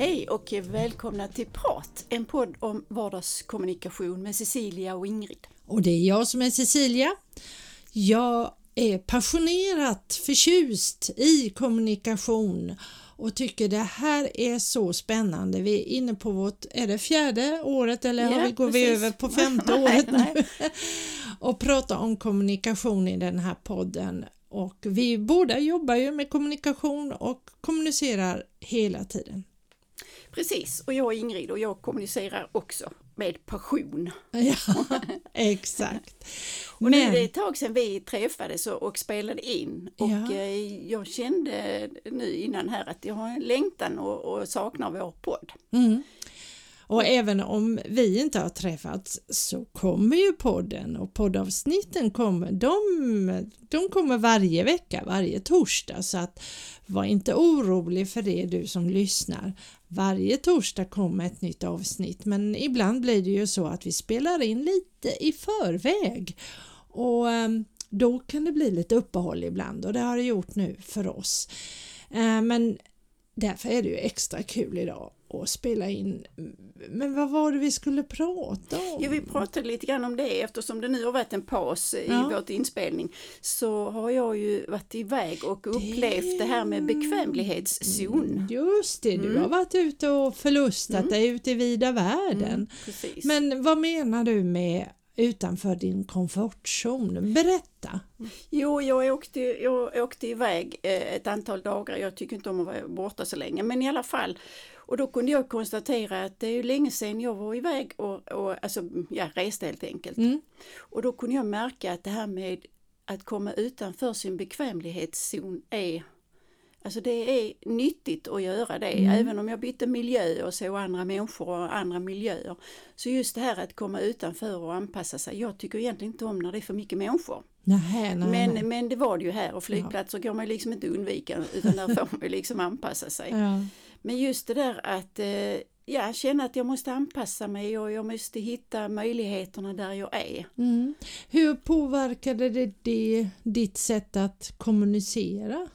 Hej och välkomna till Prat, en podd om vardagskommunikation med Cecilia och Ingrid. Och det är jag som är Cecilia. Jag är passionerat förtjust i kommunikation och tycker det här är så spännande. Vi är inne på vårt, är det fjärde året eller Ja, har vi, går vi precis. över på femte året nu? och pratar om kommunikation i den här podden. Och vi båda jobbar ju med kommunikation och kommunicerar hela tiden. Precis, och jag är Ingrid och jag kommunicerar också med passion. Ja, exakt. Och är det ett tag sedan vi träffades och, och spelade in och Ja. eh, jag kände nu innan här att jag har en längtan och, och saknar vår podd. Mm. Och även om vi inte har träffats så kommer ju podden och poddavsnitten kommer, de, de kommer varje vecka, varje torsdag så att var inte orolig för det du som lyssnar. Varje torsdag kommer ett nytt avsnitt men ibland blir det ju så att vi spelar in lite i förväg och ehm, då kan det bli lite uppehåll ibland och det har det gjort nu för oss. Eh, men Därför är det ju extra kul idag att spela in. Men vad var det vi skulle prata om? Ja, vi pratade lite grann om det eftersom det nu har varit en paus i Ja. vårt inspelning så har jag ju varit iväg och upplevt det här med bekvämlighetszon. Just det, du har varit ute och förlustat dig ute i vida världen. Precis. Men vad menar du med utanför din komfortzon? Berätta! Jo, jag åkte, jag åkte iväg eh, ett antal dagar. Jag tycker inte om att vara borta så länge, men i alla fall. Och då kunde jag konstatera att det är ju länge sedan jag var iväg och, och alltså, ja, reste helt enkelt. Mm. Och då kunde jag märka att det här med att komma utanför sin bekvämlighetszon är Alltså det är nyttigt att göra det, även om jag bytte miljö och såg andra människor och andra miljöer. Så just det här att komma utanför och anpassa sig. Jag tycker egentligen inte om när det är för mycket människor. Nej, nej, Men, nej. men det var det ju här och flygplatser går man liksom inte undvika utan där får man liksom anpassa sig. Ja. Men just det där att eh, ja, känna att jag måste anpassa mig och jag måste hitta möjligheterna där jag är. Mm. Hur påverkade det, det ditt sätt att kommunicera?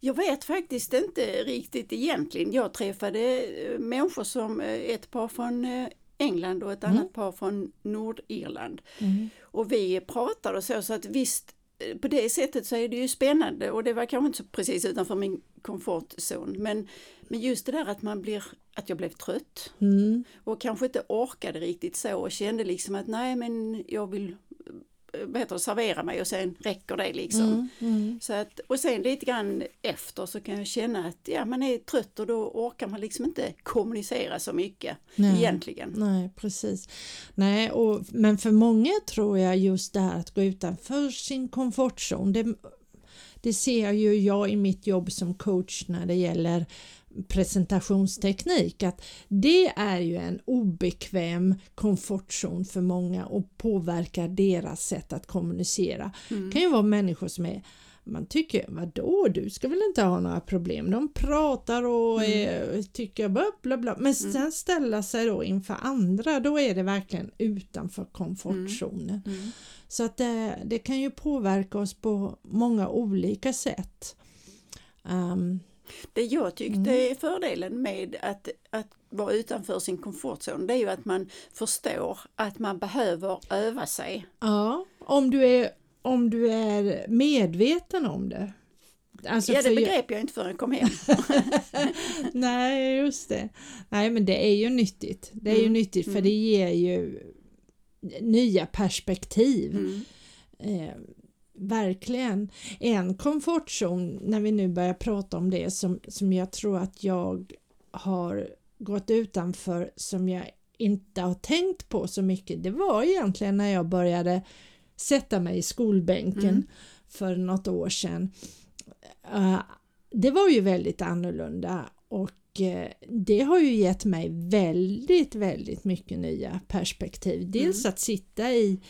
Jag vet faktiskt inte riktigt egentligen. Jag träffade eh, människor som eh, ett par från England och ett annat par från Nordirland. Mm. Och vi pratade och så, så att visst på det sättet så är det ju spännande och det var kanske inte så precis utanför min komfortzon. Men, men just det där att man blir, att jag blev trött Mm. och kanske inte orkade riktigt så och kände liksom att nej men jag vill vad heter det, servera mig och sen räcker det liksom. Mm. Mm. Så att, och sen lite grann efter så kan jag känna att ja, man är trött och då orkar man liksom inte kommunicera så mycket Nej. egentligen. Nej, precis. Nej, och, men för många tror jag just det här att gå utanför sin komfortzon, det, det ser ju jag i mitt jobb som coach när det gäller presentationsteknik att det är ju en obekväm komfortzon för många och påverkar deras sätt att kommunicera. Det kan ju vara människor som är man tycker, vadå, du ska väl inte ha några problem? De pratar och eh, tycker bla bla bla. Men sen ställa sig då inför andra, då är det verkligen utanför komfortzonen. Mm. Så att det, det kan ju påverka oss på många olika sätt. Ehm, Det jag tyckte är fördelen med att, att vara utanför sin komfortzon det är ju att man förstår att man behöver öva sig. ja, om du, är, om du är medveten om det. Alltså ja, det begrep jag inte förrän jag kom hem. Nej, just det. Nej, men det är ju nyttigt. Det är ju Mm, nyttigt för mm. det ger ju nya perspektiv. Mm. Eh, verkligen. En komfortzon, när vi nu börjar prata om det, som, som jag tror att jag har gått utanför som jag inte har tänkt på så mycket, det var egentligen när jag började sätta mig i skolbänken Mm. för något år sedan. Eh, det var ju väldigt annorlunda och eh, det har ju gett mig väldigt, väldigt mycket nya perspektiv. Dels att sitta i,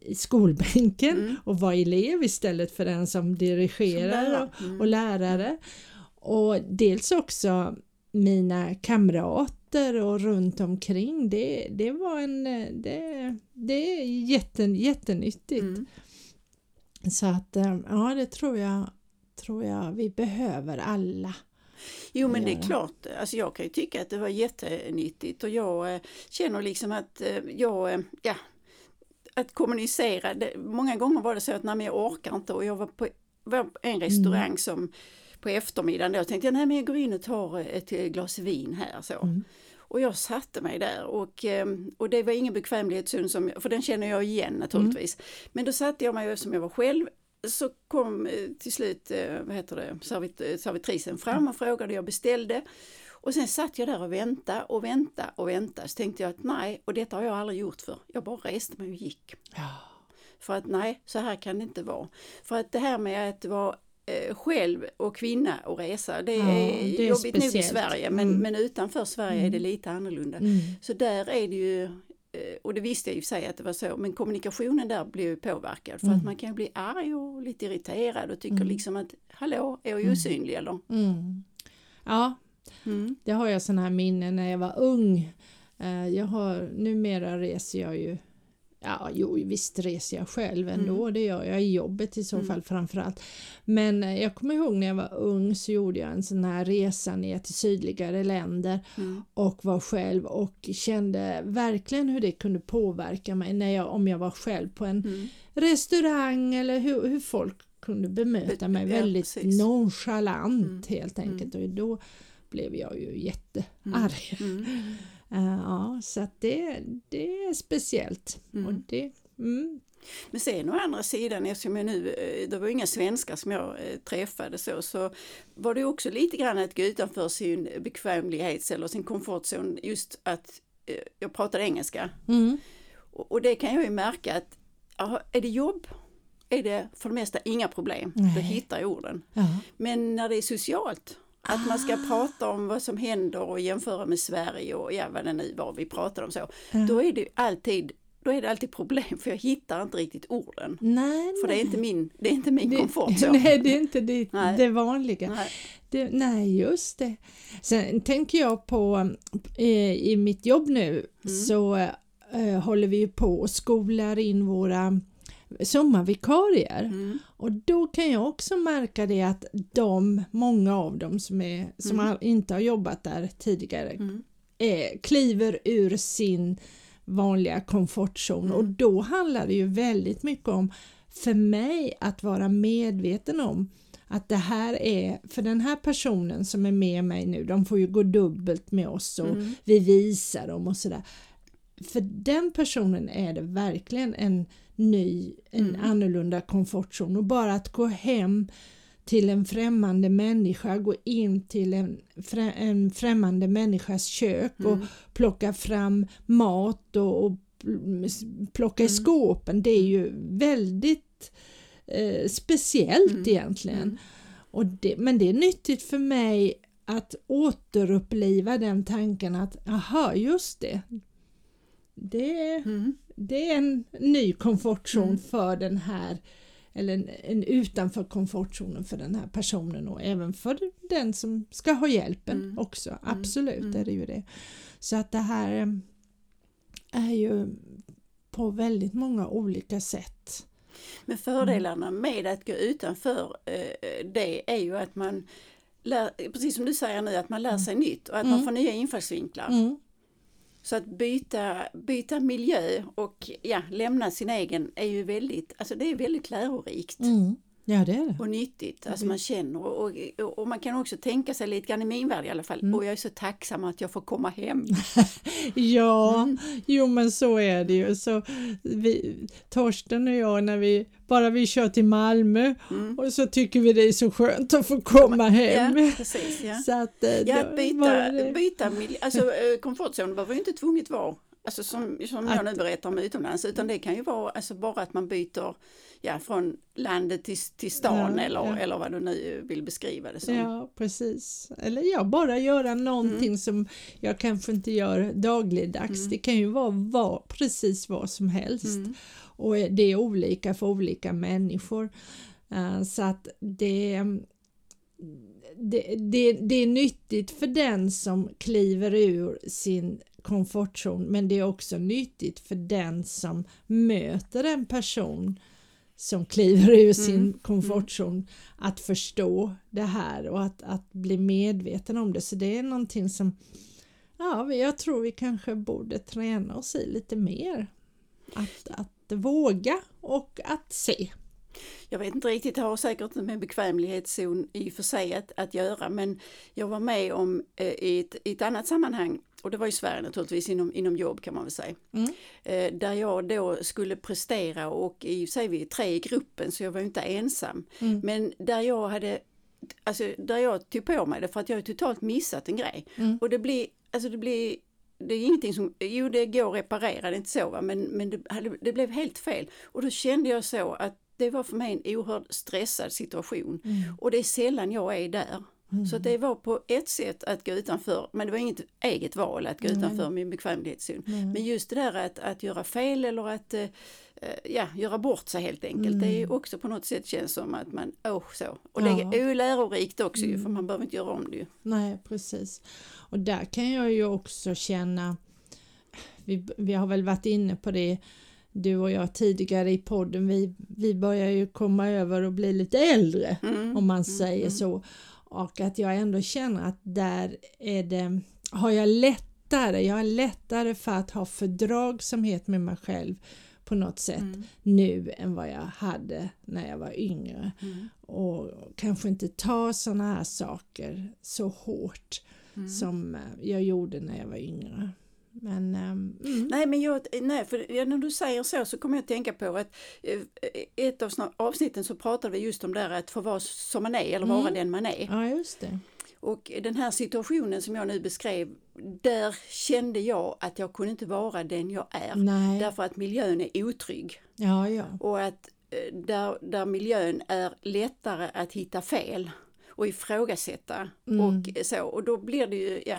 i skolbänken Mm. och vara elev istället för den som dirigerar lärare. och, Mm. och lärare. Och dels också mina kamrater och runt omkring. Det, det var en, eh, det, det är jätte, jättenyttigt. Mm. Så att eh, ja, det tror jag, tror jag vi behöver alla. Jo men det är klart, alltså jag kan ju tycka att det var jättenyttigt och jag eh, känner liksom att jag, ja, att kommunicera, det, många gånger var det så att men jag orkar inte och jag var på, var på en restaurang som på eftermiddagen då tänkte jag nej men jag går in och tar ett eh, glas vin här så. Mm. Och jag satte mig där och, eh, och det var ingen bekvämlighetszon som, för den känner jag igen naturligtvis. Men då satte jag mig som jag var själv så kom eh, till slut eh, vad heter det, servit, eh, servitrisen fram och frågade, jag beställde. Och sen satt jag där och väntade och väntade och väntade. Så tänkte jag att nej, och detta har jag aldrig gjort för. Jag bara reste mig och gick. Ja. För att nej, så här kan det inte vara. För att det här med att vara eh, själv och kvinna och resa, det Ja, är, det är jobbigt nog i speciellt. Sverige men, Mm. men utanför Sverige är det lite annorlunda. Mm. Så där är det ju, eh, och det visste jag i och för sig att det var så, men kommunikationen där blir påverkad för Mm. att man kan bli arg och lite irriterad och tycker liksom att hallå, är jag osynlig eller? Mm. Ja, Mm. det har jag sådana här minnen när jag var ung. Eh, Jag har, numera reser jag ju Ja, jo, visst reser jag själv ändå, det gör jag i jobbet i så Mm. fall framförallt. Men eh, jag kommer ihåg när jag var ung så gjorde jag en sån här resa ner till sydligare länder Mm. och var själv och kände verkligen hur det kunde påverka mig när jag, om jag var själv på en Mm. restaurang eller hur, hur folk kunde bemöta Be- mig ja, väldigt precis. nonchalant helt enkelt och då blev jag ju jättearg. Eh, ja, så att det, det är speciellt. Mm. Och det, mm, Men sen å andra sidan, eftersom jag nu, eh, det var inga svenskar som jag eh, träffade så, så var det också lite grann att gå utanför sin bekvämlighets eller sin komfortzon, just att jag pratade engelska. mm, Och, och det kan jag ju märka att, är det jobb, är det för det mesta inga problem, då Nej. hittar jag orden. ja. Men när det är socialt, att man ska prata om vad som händer och jämföra med Sverige och ja, vad det nu var vi pratade om så, Ja. då är det alltid då är det alltid problem för jag hittar inte riktigt orden. Nej, För det är inte min, det är inte min det, komfortzon. nej, det är inte det, det vanliga. Nej. Det, nej, just det. Sen tänker jag på eh, i mitt jobb nu så eh, håller vi ju på och skolar in våra sommarvikarier Mm. och då kan jag också märka det att de, många av dem som, är, som har, inte har jobbat där tidigare Mm. eh, kliver ur sin vanliga komfortzon Mm. och då handlar det ju väldigt mycket om för mig att vara medveten om att det här är för den här personen som är med mig nu, de får ju gå dubbelt med oss och Mm. vi visar dem och sådär. För den personen är det verkligen en ny, en Mm. annorlunda komfortzon och bara att gå hem till en främmande människa, gå in till en, frä, en främmande människas kök och Mm. plocka fram mat och, och pl- plocka i Mm. skåpen, det är ju väldigt eh, speciellt Mm. egentligen. Mm. Och det, men det är nyttigt för mig att återuppliva den tanken att aha, just det. Det, Mm. det är en ny komfortzon Mm. för den här eller en, en utanför komfortzonen för den här personen och även för den som ska ha hjälpen Mm. också. Absolut Mm. är det ju det. Så att det här eh, är ju på väldigt många olika sätt. Men fördelarna med att gå utanför eh, det är ju att man lär, precis som du säger nu, att man lär sig nytt och att man Mm. får nya infallsvinklar. Så att byta, byta miljö och ja, lämna sin egen är ju väldigt, alltså det är väldigt lärorikt. Mm. Ja det är det. och nyttigt. Alltså man känner och, och, och man kan också tänka sig lite grann i min värld i alla fall. Mm. Och jag är så tacksam att jag får komma hem. Ja, Mm. jo men så är det ju. Så vi, Torsten och jag när vi bara vi kör till Malmö Mm. och så tycker vi det är så skönt att få komma hem. Ja, precis. Ja. Så att, eh, Ja, byta, det- byta miljö. Alltså eh, komfortzonen behöver ju inte tvunget vara Alltså som, som jag Att- nu berättar om utomlands utan det kan ju vara alltså bara att man byter ja, från landet till, till stan Ja, eller, ja. eller vad du nu vill beskriva det som. Ja, precis. Eller ja, bara göra någonting Mm. som jag kanske inte gör dagligdags. Det kan ju vara vad, precis vad som helst. Mm. Och det är olika för olika människor. Eh, Så att det, det, det, det är nyttigt för den som kliver ur sin komfortzon men det är också nyttigt för den som möter en person som kliver ur sin komfortzon att förstå det här och att, att bli medveten om det. Så det är någonting som ja, jag tror vi kanske borde träna oss i lite mer. Att, att våga och att se. Jag vet inte riktigt, det har säkert med bekvämlighetszon i och för sig att, att göra men jag var med om eh, i, ett, i ett annat sammanhang och det var i Sverige naturligtvis inom, inom jobb kan man väl säga. Mm. Eh, där jag då skulle prestera och i sig vi är tre i gruppen så jag var inte ensam. Mm. Men där jag hade Alltså där jag tog på mig det för att jag totalt missat en grej. Mm. Och det blir, alltså det blir det är ingenting som, jo det går att reparera, det är inte så va? men, men det, det blev helt fel. Och då kände jag så att det var för mig en oerhört stressad situation. Mm. Och det är sällan jag är där. Så att det var på ett sätt att gå utanför, men det var inget eget val att gå Nej. utanför min bekvämlighetszon. Nej. Men just det där att, att göra fel eller att eh, eh, ja, göra bort sig helt enkelt. Det är också på något sätt känns som att man, åh så. Och det Ja. Mm. är ju lärorikt också ju, för man behöver inte göra om det ju. Nej, precis. Och där kan jag ju också känna, vi, vi har väl varit inne på det du och jag tidigare i podden, vi, vi börjar ju komma över och bli lite äldre Mm. om man säger så. Och att jag ändå känner att där är det, har jag lättare, jag har lättare för att ha fördragsamhet med mig själv på något sätt Mm. nu än vad jag hade när jag var yngre. Mm. Och kanske inte ta sådana här saker så hårt Mm. som eh, jag gjorde när jag var yngre. Men ehm, mm. Nej men jag, nej, för när du säger så så kommer jag att tänka på att eh, ett av avsnitten så pratade vi just om det här att få vara som man är eller vara Mm. den man är. ja just det. Och den här situationen som jag nu beskrev, där kände jag att jag kunde inte vara den jag är. Nej, Därför att miljön är otrygg. ja ja. Och att eh, där, där miljön är lättare att hitta fel och ifrågasätta. Mm. Och så, och då blir det ju, ja,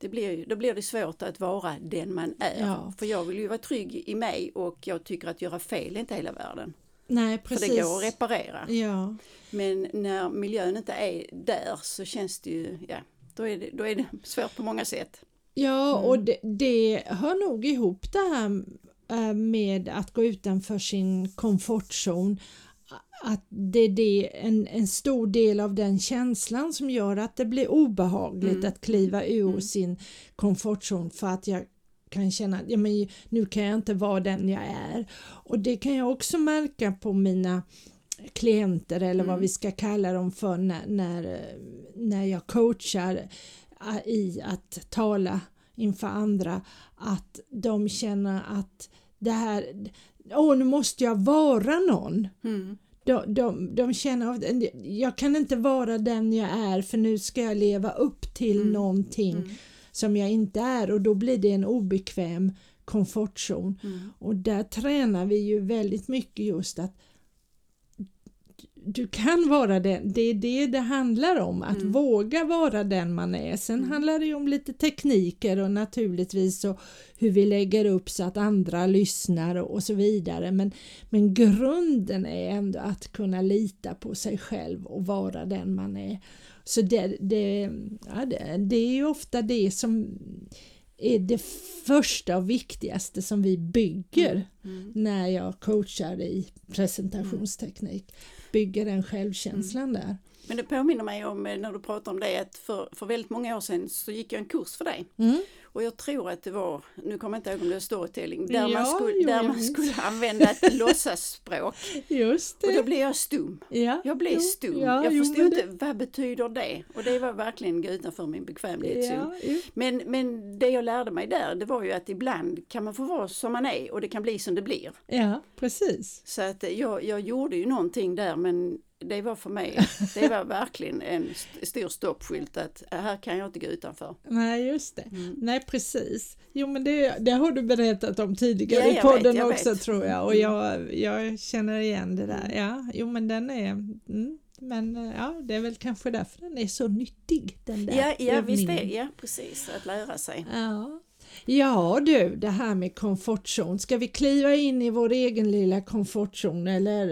det blir, då blir det svårt att vara den man är. Ja. För jag vill ju vara trygg i mig och jag tycker att göra fel är inte hela världen. Nej precis. För det går att reparera. Ja, Men när miljön inte är där så känns det ju, ja, då är det, då är det svårt på många sätt. ja Mm. och det, det hör nog ihop det här eh, med att gå utanför sin komfortzon. Att det är det, en, en stor del av den känslan som gör att det blir obehagligt Mm. att kliva ur Mm. sin komfortzon för att jag kan känna att ja, men nu kan jag inte vara den jag är. Och det kan jag också märka på mina klienter eller vad Mm. vi ska kalla dem för när, när, när jag coachar i att tala inför andra att de känner att det här, åh nu måste jag vara någon. Mm. De, de, de känner att jag kan inte vara den jag är för nu ska jag leva upp till Mm. någonting Mm. som jag inte är och då blir det en obekväm komfortzon. Mm. Och där tränar vi ju väldigt mycket just att du kan vara den, det är det det handlar om, att Mm. våga vara den man är. Sen Mm. handlar det ju om lite tekniker och naturligtvis och hur vi lägger upp så att andra lyssnar och, så vidare. Men, men grunden är ändå att kunna lita på sig själv och vara den man är. Så det, det, ja, det, det är ju ofta det som är det första och viktigaste som vi bygger Mm. när jag coachar i presentationsteknik. Bygger den självkänslan där. Men det påminner mig om eh, när du pratar om det att för, för väldigt många år sedan så gick jag en kurs för dig. Mm. Och jag tror att det var, nu kommer jag inte ihåg om det var storytelling, där Ja, man, skulle, jo, där man skulle använda ett låtsasspråk. Just Och då det. blev jag stum. Ja. Jag blev jo, stum. ja, jag jo, förstod men inte, vad betyder det? Och det var verkligen utanför min bekvämlighetszon. Ja, jo. Men, men det jag lärde mig där, det var ju att ibland kan man få vara som man är och det kan bli som det blir. ja, precis. Så att eh, jag, jag gjorde ju någonting där men det var för mig, det var verkligen en st- stor stoppskylt att äh, här kan jag inte gå utanför. Nej, just det. Mm. Nej, precis. Jo, men det, det har du berättat om tidigare Ja, i jag podden vet, jag också vet. tror jag och Mm. jag, jag känner igen det där. Ja, jo, men den är... Mm, men ja, det är väl kanske därför den är så nyttig, den där Ja, ja visst är ja precis, att lära sig. Ja. Ja du, det här med komfortzon. Ska vi kliva in i vår egen lilla komfortzon eller,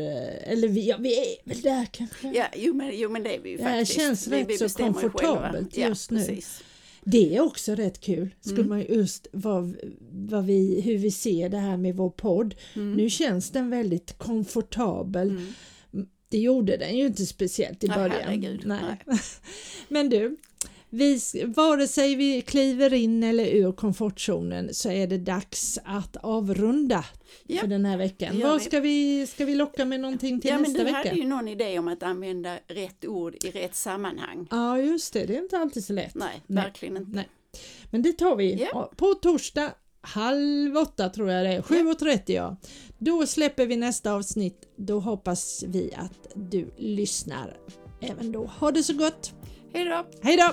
eller vi, ja, vi är väl där kanske? Ja, jo men, jo men det är vi ju Det faktiskt. känns vi, rätt så bestämmer ju själva. komfortabelt ja, just nu. Precis. Det är också rätt kul, skulle Mm. man ju just vad, vad vi, hur vi ser det här med vår podd. Mm. Nu känns den väldigt komfortabel. Mm. Det gjorde den ju inte speciellt i Nej, början. herregud, Men du, vi, vare sig vi kliver in eller ur komfortzonen så är det dags att avrunda Ja, för den här veckan. gör Vad ska vi, ska vi locka med någonting till Ja, nästa du vecka? hade ju någon idé om att använda rätt ord i rätt sammanhang. Ja just det, det är inte alltid så lätt. Nej, Nej. verkligen inte. Nej. Men det tar vi Ja. på torsdag halv åtta tror jag det är, 7.30 ja. Då släpper vi nästa avsnitt. Då hoppas vi att du lyssnar även då. Ha det så gott! Hej då! Hej då!